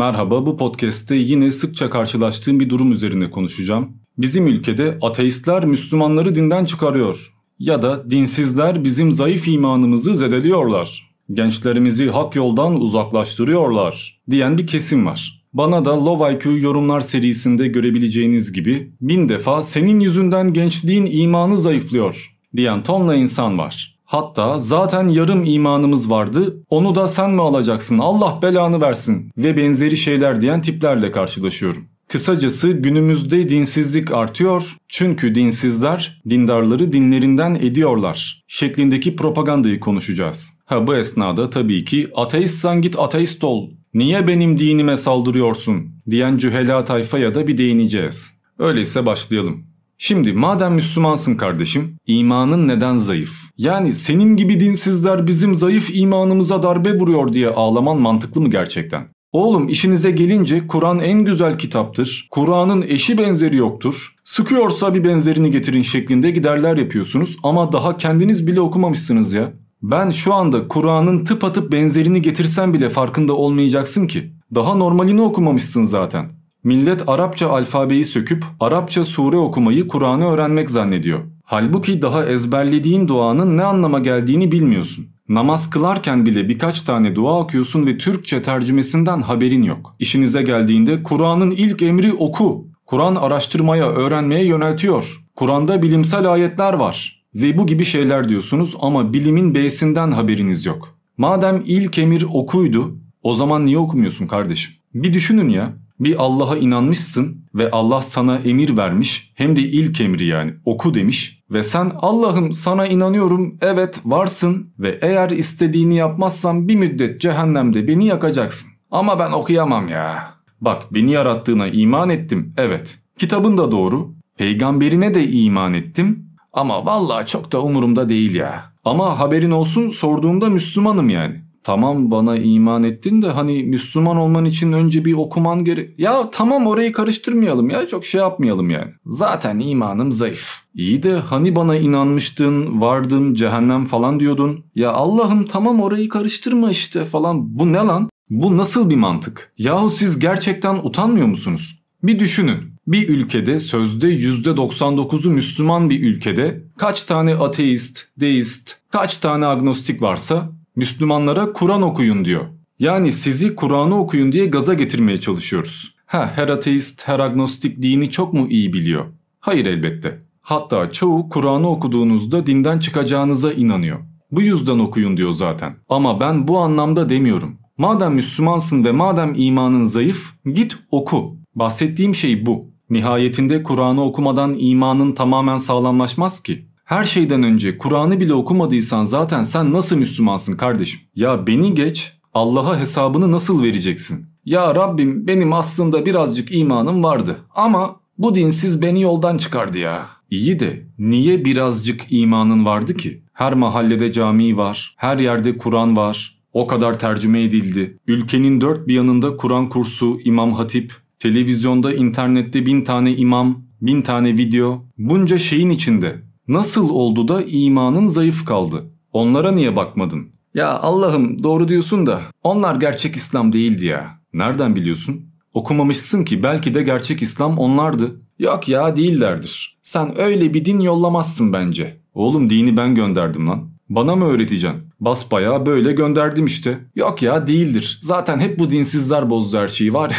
Merhaba bu podcast'te yine sıkça karşılaştığım bir durum üzerine konuşacağım. Bizim ülkede ateistler Müslümanları dinden çıkarıyor ya da dinsizler bizim zayıf imanımızı zedeliyorlar. Gençlerimizi hak yoldan uzaklaştırıyorlar diyen bir kesim var. Bana da Love IQ yorumlar serisinde görebileceğiniz gibi bin defa senin yüzünden gençliğin imanı zayıflıyor diyen tonla insan var. Hatta zaten yarım imanımız vardı onu da sen mi alacaksın Allah belanı versin ve benzeri şeyler diyen tiplerle karşılaşıyorum. Kısacası günümüzde dinsizlik artıyor çünkü dinsizler dindarları dinlerinden ediyorlar şeklindeki propagandayı konuşacağız. Ha bu esnada tabii ki ateistsan git ateist ol, niye benim dinime saldırıyorsun diyen cühela tayfaya da bir değineceğiz. Öyleyse başlayalım. Şimdi madem Müslümansın kardeşim, imanın neden zayıf? Yani senin gibi dinsizler bizim zayıf imanımıza darbe vuruyor diye ağlaman mantıklı mı gerçekten? Oğlum işinize gelince Kur'an en güzel kitaptır. Kur'an'ın eşi benzeri yoktur. Sıkıyorsa bir benzerini getirin şeklinde giderler yapıyorsunuz ama daha kendiniz bile okumamışsınız ya. Ben şu anda Kur'an'ın tıpatıp benzerini getirsem bile farkında olmayacaksın ki. Daha normalini okumamışsın zaten. Millet Arapça alfabeyi söküp Arapça sure okumayı Kur'an'ı öğrenmek zannediyor. Halbuki daha ezberlediğin duanın ne anlama geldiğini bilmiyorsun. Namaz kılarken bile birkaç tane dua okuyorsun ve Türkçe tercümesinden haberin yok. İşinize geldiğinde Kur'an'ın ilk emri oku. Kur'an araştırmaya, öğrenmeye yöneltiyor. Kur'an'da bilimsel ayetler var. Ve bu gibi şeyler diyorsunuz ama bilimin B'sinden haberiniz yok. Madem ilk emir okuydu, o zaman niye okumuyorsun kardeşim? Bir düşünün ya. Bir Allah'a inanmışsın ve Allah sana emir vermiş hem de ilk emri yani oku demiş ve sen Allah'ım sana inanıyorum evet varsın ve eğer istediğini yapmazsam bir müddet cehennemde beni yakacaksın. Ama ben okuyamam ya. Bak beni yarattığına iman ettim evet. Kitabın da doğru. Peygamberine de iman ettim ama vallahi çok da umurumda değil ya. Ama haberin olsun sorduğumda Müslümanım yani. Tamam bana iman ettin de hani Müslüman olman için önce bir okuman gerek. Ya tamam orayı karıştırmayalım ya çok şey yapmayalım yani. Zaten imanım zayıf. İyi de hani bana inanmıştın, vardım, cehennem falan diyordun. Ya Allah'ım tamam orayı karıştırma işte falan. Bu ne lan? Bu nasıl bir mantık? Yahu siz gerçekten utanmıyor musunuz? Bir düşünün. Bir ülkede sözde %99'u Müslüman bir ülkede kaç tane ateist, deist, kaç tane agnostik varsa Müslümanlara Kur'an okuyun diyor. Yani sizi Kur'an'ı okuyun diye gaza getirmeye çalışıyoruz. Ha her ateist, her agnostik dini çok mu iyi biliyor? Hayır elbette. Hatta çoğu Kur'an'ı okuduğunuzda dinden çıkacağınıza inanıyor. Bu yüzden okuyun diyor zaten. Ama ben bu anlamda demiyorum. Madem Müslümansın ve madem imanın zayıf git oku. Bahsettiğim şey bu. Nihayetinde Kur'an'ı okumadan imanın tamamen sağlamlaşmaz ki. Her şeyden önce Kur'an'ı bile okumadıysan zaten sen nasıl Müslümansın kardeşim? Ya beni geç Allah'a hesabını nasıl vereceksin? Ya Rabbim benim aslında birazcık imanım vardı ama bu dinsiz beni yoldan çıkardı ya. İyi de niye birazcık imanın vardı ki? Her mahallede cami var, her yerde Kur'an var, o kadar tercüme edildi. Ülkenin dört bir yanında Kur'an kursu, imam hatip, televizyonda internette bin tane imam, bin tane video. Bunca şeyin içinde Nasıl oldu da imanın zayıf kaldı? Onlara niye bakmadın? Ya Allah'ım doğru diyorsun da onlar gerçek İslam değildi ya. Nereden biliyorsun? Okumamışsın ki belki de gerçek İslam onlardı. Yok ya değillerdir. Sen öyle bir din yollamazsın bence. Oğlum dini ben gönderdim lan. Bana mı öğreteceksin? Basbayağı böyle gönderdim işte. Yok ya değildir. Zaten hep bu dinsizler bozdu her şeyi var.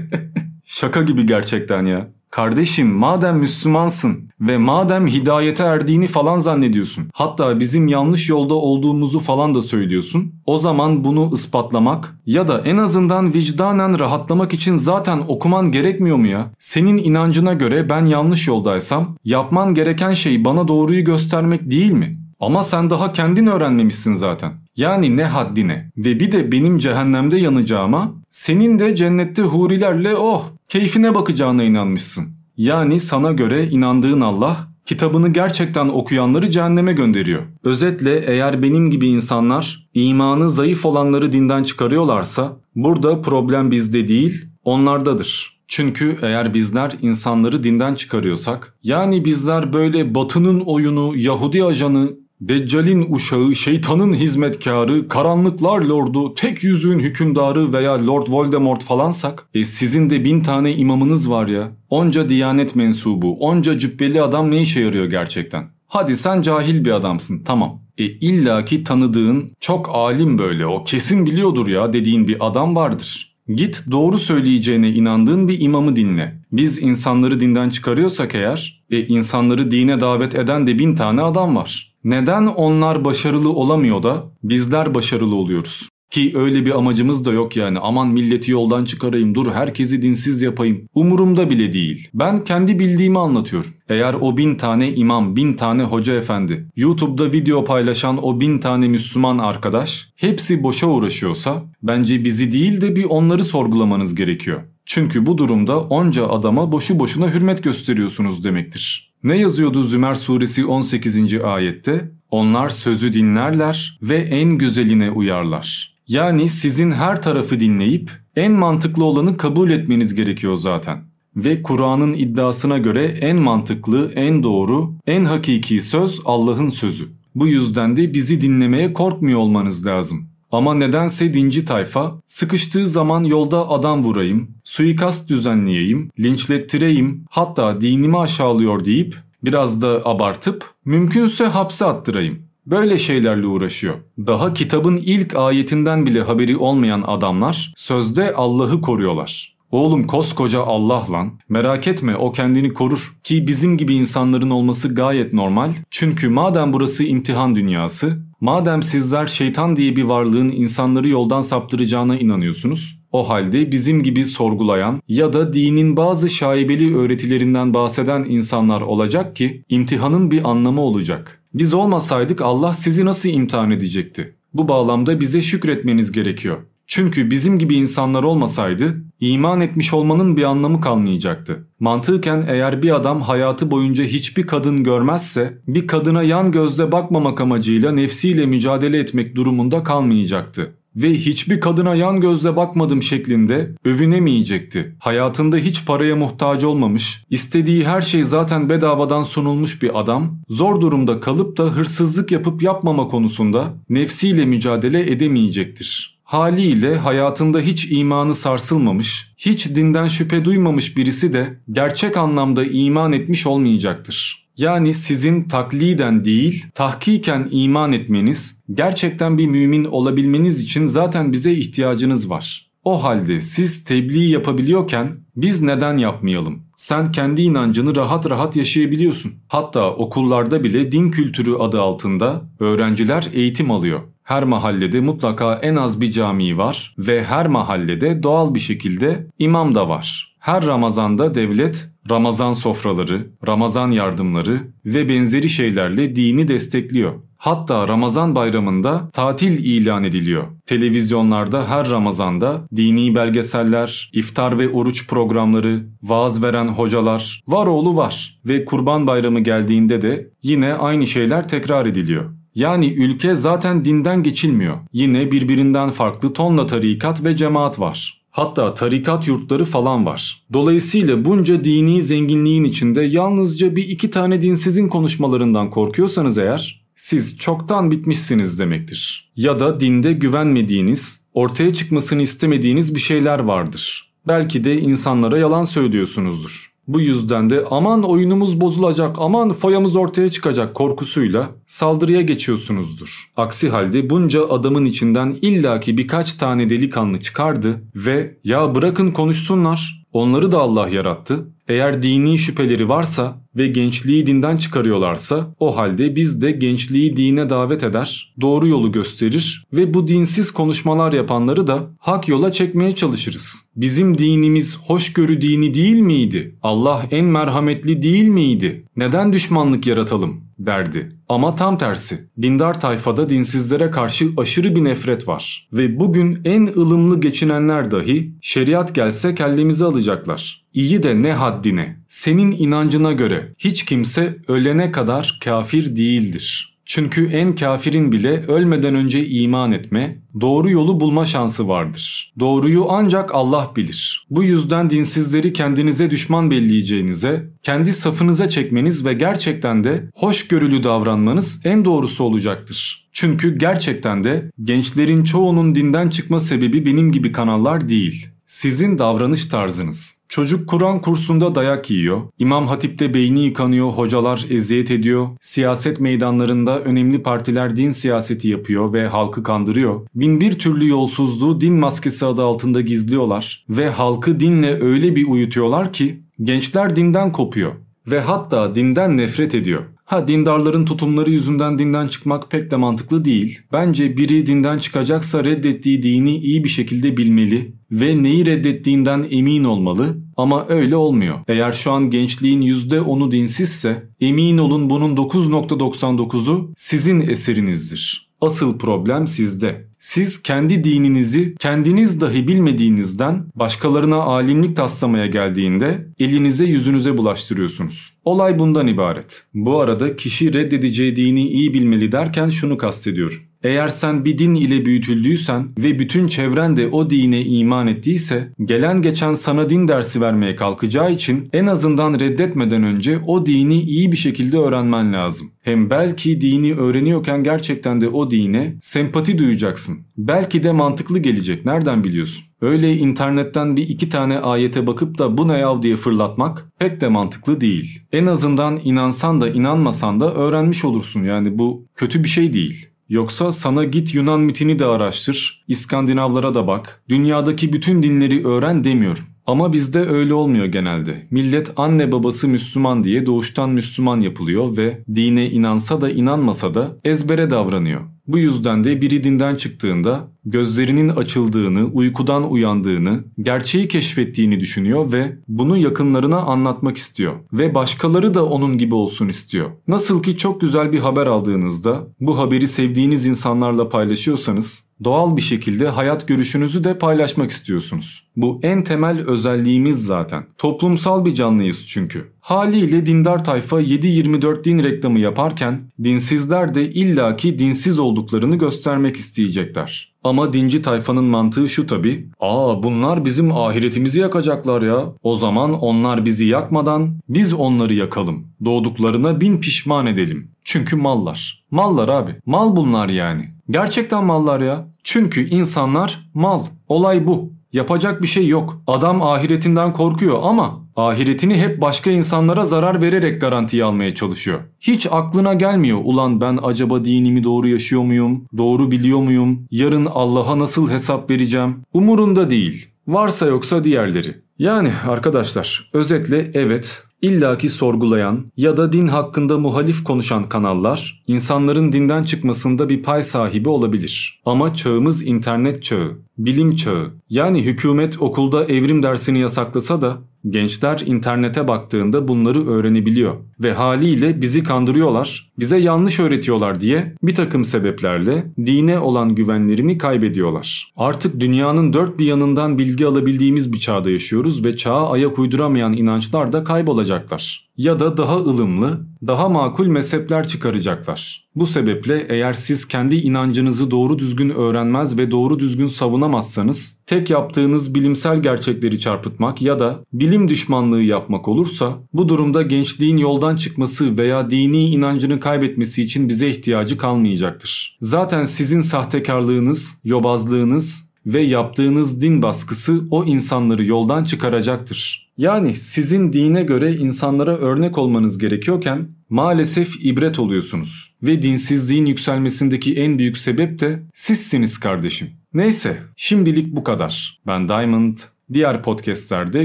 Şaka gibi gerçekten ya. Kardeşim madem Müslümansın ve madem hidayete erdiğini falan zannediyorsun. Hatta bizim yanlış yolda olduğumuzu falan da söylüyorsun. O zaman bunu ispatlamak ya da en azından vicdanen rahatlamak için zaten okuman gerekmiyor mu ya? Senin inancına göre ben yanlış yoldaysam yapman gereken şey bana doğruyu göstermek değil mi? Ama sen daha kendin öğrenmemişsin zaten. Yani ne haddine. Ve bir de benim cehennemde yanacağıma senin de cennette hurilerle oh keyfine bakacağına inanmışsın. Yani sana göre inandığın Allah kitabını gerçekten okuyanları cehenneme gönderiyor. Özetle eğer benim gibi insanlar imanı zayıf olanları dinden çıkarıyorlarsa burada problem bizde değil onlardadır. Çünkü eğer bizler insanları dinden çıkarıyorsak yani bizler böyle batının oyunu Yahudi ajanı Deccal'in uşağı, şeytanın hizmetkarı, karanlıklar lordu, tek yüzüğün hükümdarı veya Lord Voldemort falansak, e sizin de bin tane imamınız var ya. Onca diyanet mensubu, onca cübbeli adam ne işe yarıyor gerçekten? Hadi sen cahil bir adamsın tamam. E illaki tanıdığın çok alim böyle o kesin biliyordur ya dediğin bir adam vardır. Git doğru söyleyeceğine inandığın bir imamı dinle. Biz insanları dinden çıkarıyorsak eğer, e insanları dine davet eden de bin tane adam var. Neden onlar başarılı olamıyor da bizler başarılı oluyoruz? Ki öyle bir amacımız da yok yani aman milleti yoldan çıkarayım dur herkesi dinsiz yapayım. Umurumda bile değil. Ben kendi bildiğimi anlatıyorum. Eğer o bin tane imam, bin tane hoca efendi, YouTube'da video paylaşan o bin tane Müslüman arkadaş hepsi boşa uğraşıyorsa bence bizi değil de bir onları sorgulamanız gerekiyor. Çünkü bu durumda onca adama boşu boşuna hürmet gösteriyorsunuz demektir. Ne yazıyordu Zümer suresi 18. ayette? Onlar sözü dinlerler ve en güzeline uyarlar. Yani sizin her tarafı dinleyip en mantıklı olanı kabul etmeniz gerekiyor zaten. Ve Kur'an'ın iddiasına göre en mantıklı, en doğru, en hakiki söz Allah'ın sözü. Bu yüzden de bizi dinlemeye korkmuyor olmanız lazım. Ama nedense dinci tayfa sıkıştığı zaman yolda adam vurayım, suikast düzenleyeyim, linçlettireyim, hatta dinimi aşağılıyor deyip biraz da abartıp mümkünse hapse attırayım. Böyle şeylerle uğraşıyor. Daha kitabın ilk ayetinden bile haberi olmayan adamlar sözde Allah'ı koruyorlar. Oğlum koskoca Allah lan. Merak etme o kendini korur. Ki bizim gibi insanların olması gayet normal. Çünkü madem burası imtihan dünyası, madem sizler şeytan diye bir varlığın insanları yoldan saptıracağına inanıyorsunuz, o halde bizim gibi sorgulayan ya da dinin bazı şaibeli öğretilerinden bahseden insanlar olacak ki imtihanın bir anlamı olacak. Biz olmasaydık Allah sizi nasıl imtihan edecekti? Bu bağlamda bize şükretmeniz gerekiyor. Çünkü bizim gibi insanlar olmasaydı iman etmiş olmanın bir anlamı kalmayacaktı. Mantıken eğer bir adam hayatı boyunca hiçbir kadın görmezse bir kadına yan gözle bakmamak amacıyla nefsiyle mücadele etmek durumunda kalmayacaktı ve hiçbir kadına yan gözle bakmadım şeklinde övünemeyecekti. Hayatında hiç paraya muhtaç olmamış, istediği her şey zaten bedavadan sunulmuş bir adam, zor durumda kalıp da hırsızlık yapıp yapmama konusunda nefsiyle mücadele edemeyecektir. Haliyle hayatında hiç imanı sarsılmamış, hiç dinden şüphe duymamış birisi de gerçek anlamda iman etmiş olmayacaktır. Yani sizin takliden değil, tahkiken iman etmeniz, gerçekten bir mümin olabilmeniz için zaten bize ihtiyacınız var. O halde siz tebliğ yapabiliyorken biz neden yapmayalım? Sen kendi inancını rahat rahat yaşayabiliyorsun. Hatta okullarda bile din kültürü adı altında öğrenciler eğitim alıyor. Her mahallede mutlaka en az bir cami var ve her mahallede doğal bir şekilde imam da var. Her Ramazan'da devlet Ramazan sofraları, Ramazan yardımları ve benzeri şeylerle dini destekliyor. Hatta Ramazan bayramında tatil ilan ediliyor. Televizyonlarda her Ramazan'da dini belgeseller, iftar ve oruç programları, vaaz veren hocalar, var oğlu var ve Kurban Bayramı geldiğinde de yine aynı şeyler tekrar ediliyor. Yani ülke zaten dinden geçilmiyor. Yine birbirinden farklı tonla tarikat ve cemaat var. Hatta tarikat yurtları falan var. Dolayısıyla bunca dini zenginliğin içinde yalnızca bir iki tane dinsizin konuşmalarından korkuyorsanız eğer siz çoktan bitmişsiniz demektir. Ya da dinde güvenmediğiniz, ortaya çıkmasını istemediğiniz bir şeyler vardır. Belki de insanlara yalan söylüyorsunuzdur. Bu yüzden de aman oyunumuz bozulacak, aman foyamız ortaya çıkacak korkusuyla saldırıya geçiyorsunuzdur. Aksi halde bunca adamın içinden illaki birkaç tane delikanlı çıkardı ve ya bırakın konuşsunlar, onları da Allah yarattı. Eğer dini şüpheleri varsa ve gençliği dinden çıkarıyorlarsa o halde biz de gençliği dine davet eder, doğru yolu gösterir ve bu dinsiz konuşmalar yapanları da hak yola çekmeye çalışırız. Bizim dinimiz hoşgörü dini değil miydi? Allah en merhametli değil miydi? Neden düşmanlık yaratalım? derdi. Ama tam tersi. Dindar tayfada dinsizlere karşı aşırı bir nefret var. Ve bugün en ılımlı geçinenler dahi şeriat gelse kellemizi alacaklar. İyi de ne haddine. Senin inancına göre hiç kimse ölene kadar kafir değildir. Çünkü en kafirin bile ölmeden önce iman etme, doğru yolu bulma şansı vardır. Doğruyu ancak Allah bilir. Bu yüzden dinsizleri kendinize düşman belleyeceğinize, kendi safınıza çekmeniz ve gerçekten de hoşgörülü davranmanız en doğrusu olacaktır. Çünkü gerçekten de gençlerin çoğunun dinden çıkma sebebi benim gibi kanallar değil. Sizin davranış tarzınız. Çocuk Kur'an kursunda dayak yiyor, İmam Hatip'te beyni yıkanıyor, hocalar eziyet ediyor, siyaset meydanlarında önemli partiler din siyaseti yapıyor ve halkı kandırıyor. Bin bir türlü yolsuzluğu din maskesi adı altında gizliyorlar ve halkı dinle öyle bir uyutuyorlar ki gençler dinden kopuyor ve hatta dinden nefret ediyor. Ha dindarların tutumları yüzünden dinden çıkmak pek de mantıklı değil. Bence biri dinden çıkacaksa reddettiği dini iyi bir şekilde bilmeli ve neyi reddettiğinden emin olmalı ama öyle olmuyor. Eğer şu an gençliğin %10'u dinsizse emin olun bunun 9.99'u sizin eserinizdir. Asıl problem sizde. Siz kendi dininizi kendiniz dahi bilmediğinizden başkalarına alimlik taslamaya geldiğinde elinize yüzünüze bulaştırıyorsunuz. Olay bundan ibaret. Bu arada kişi reddedeceği dini iyi bilmeli derken şunu kastediyorum. Eğer sen bir din ile büyütüldüysen ve bütün çevren de o dine iman ettiyse gelen geçen sana din dersi vermeye kalkacağı için en azından reddetmeden önce o dini iyi bir şekilde öğrenmen lazım. Hem belki dini öğreniyorken gerçekten de o dine sempati duyacaksın. Belki de mantıklı gelecek nereden biliyorsun? Öyle internetten bir iki tane ayete bakıp da bu ne yav diye fırlatmak pek de mantıklı değil. En azından inansan da inanmasan da öğrenmiş olursun yani bu kötü bir şey değil. Yoksa sana git Yunan mitini de araştır, İskandinavlara da bak, dünyadaki bütün dinleri öğren demiyorum. Ama bizde öyle olmuyor genelde. Millet anne babası Müslüman diye doğuştan Müslüman yapılıyor ve dine inansa da inanmasa da ezbere davranıyor. Bu yüzden de biri dinden çıktığında gözlerinin açıldığını, uykudan uyandığını, gerçeği keşfettiğini düşünüyor ve bunu yakınlarına anlatmak istiyor. Ve başkaları da onun gibi olsun istiyor. Nasıl ki çok güzel bir haber aldığınızda bu haberi sevdiğiniz insanlarla paylaşıyorsanız doğal bir şekilde hayat görüşünüzü de paylaşmak istiyorsunuz. Bu en temel özelliğimiz zaten. Toplumsal bir canlıyız çünkü. Haliyle dindar tayfa 7-24 din reklamı yaparken dinsizler de illaki dinsiz olduklarını göstermek isteyecekler. Ama dinci tayfanın mantığı şu tabi. Aa bunlar bizim ahiretimizi yakacaklar ya. O zaman onlar bizi yakmadan biz onları yakalım. Doğduklarına bin pişman edelim. Çünkü mallar. Mallar abi. Mal bunlar yani. Gerçekten mallar ya. Çünkü insanlar mal. Olay bu. Yapacak bir şey yok. Adam ahiretinden korkuyor ama ahiretini hep başka insanlara zarar vererek garantiye almaya çalışıyor. Hiç aklına gelmiyor ulan ben acaba dinimi doğru yaşıyor muyum? Doğru biliyor muyum? Yarın Allah'a nasıl hesap vereceğim? Umurunda değil. Varsa yoksa diğerleri. Yani arkadaşlar özetle evet illaki sorgulayan ya da din hakkında muhalif konuşan kanallar insanların dinden çıkmasında bir pay sahibi olabilir. Ama çağımız internet çağı, bilim çağı. Yani hükümet okulda evrim dersini yasaklasa da Gençler internete baktığında bunları öğrenebiliyor ve haliyle bizi kandırıyorlar, bize yanlış öğretiyorlar diye bir takım sebeplerle dine olan güvenlerini kaybediyorlar. Artık dünyanın dört bir yanından bilgi alabildiğimiz bir çağda yaşıyoruz ve çağa ayak uyduramayan inançlar da kaybolacaklar ya da daha ılımlı, daha makul mezhepler çıkaracaklar. Bu sebeple eğer siz kendi inancınızı doğru düzgün öğrenmez ve doğru düzgün savunamazsanız, tek yaptığınız bilimsel gerçekleri çarpıtmak ya da bilim düşmanlığı yapmak olursa, bu durumda gençliğin yoldan çıkması veya dini inancını kaybetmesi için bize ihtiyacı kalmayacaktır. Zaten sizin sahtekarlığınız, yobazlığınız ve yaptığınız din baskısı o insanları yoldan çıkaracaktır. Yani sizin dine göre insanlara örnek olmanız gerekiyorken maalesef ibret oluyorsunuz. Ve dinsizliğin yükselmesindeki en büyük sebep de sizsiniz kardeşim. Neyse şimdilik bu kadar. Ben Diamond. Diğer podcastlerde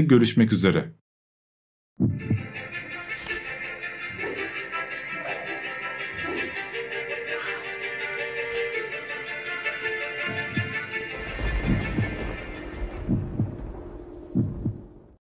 görüşmek üzere.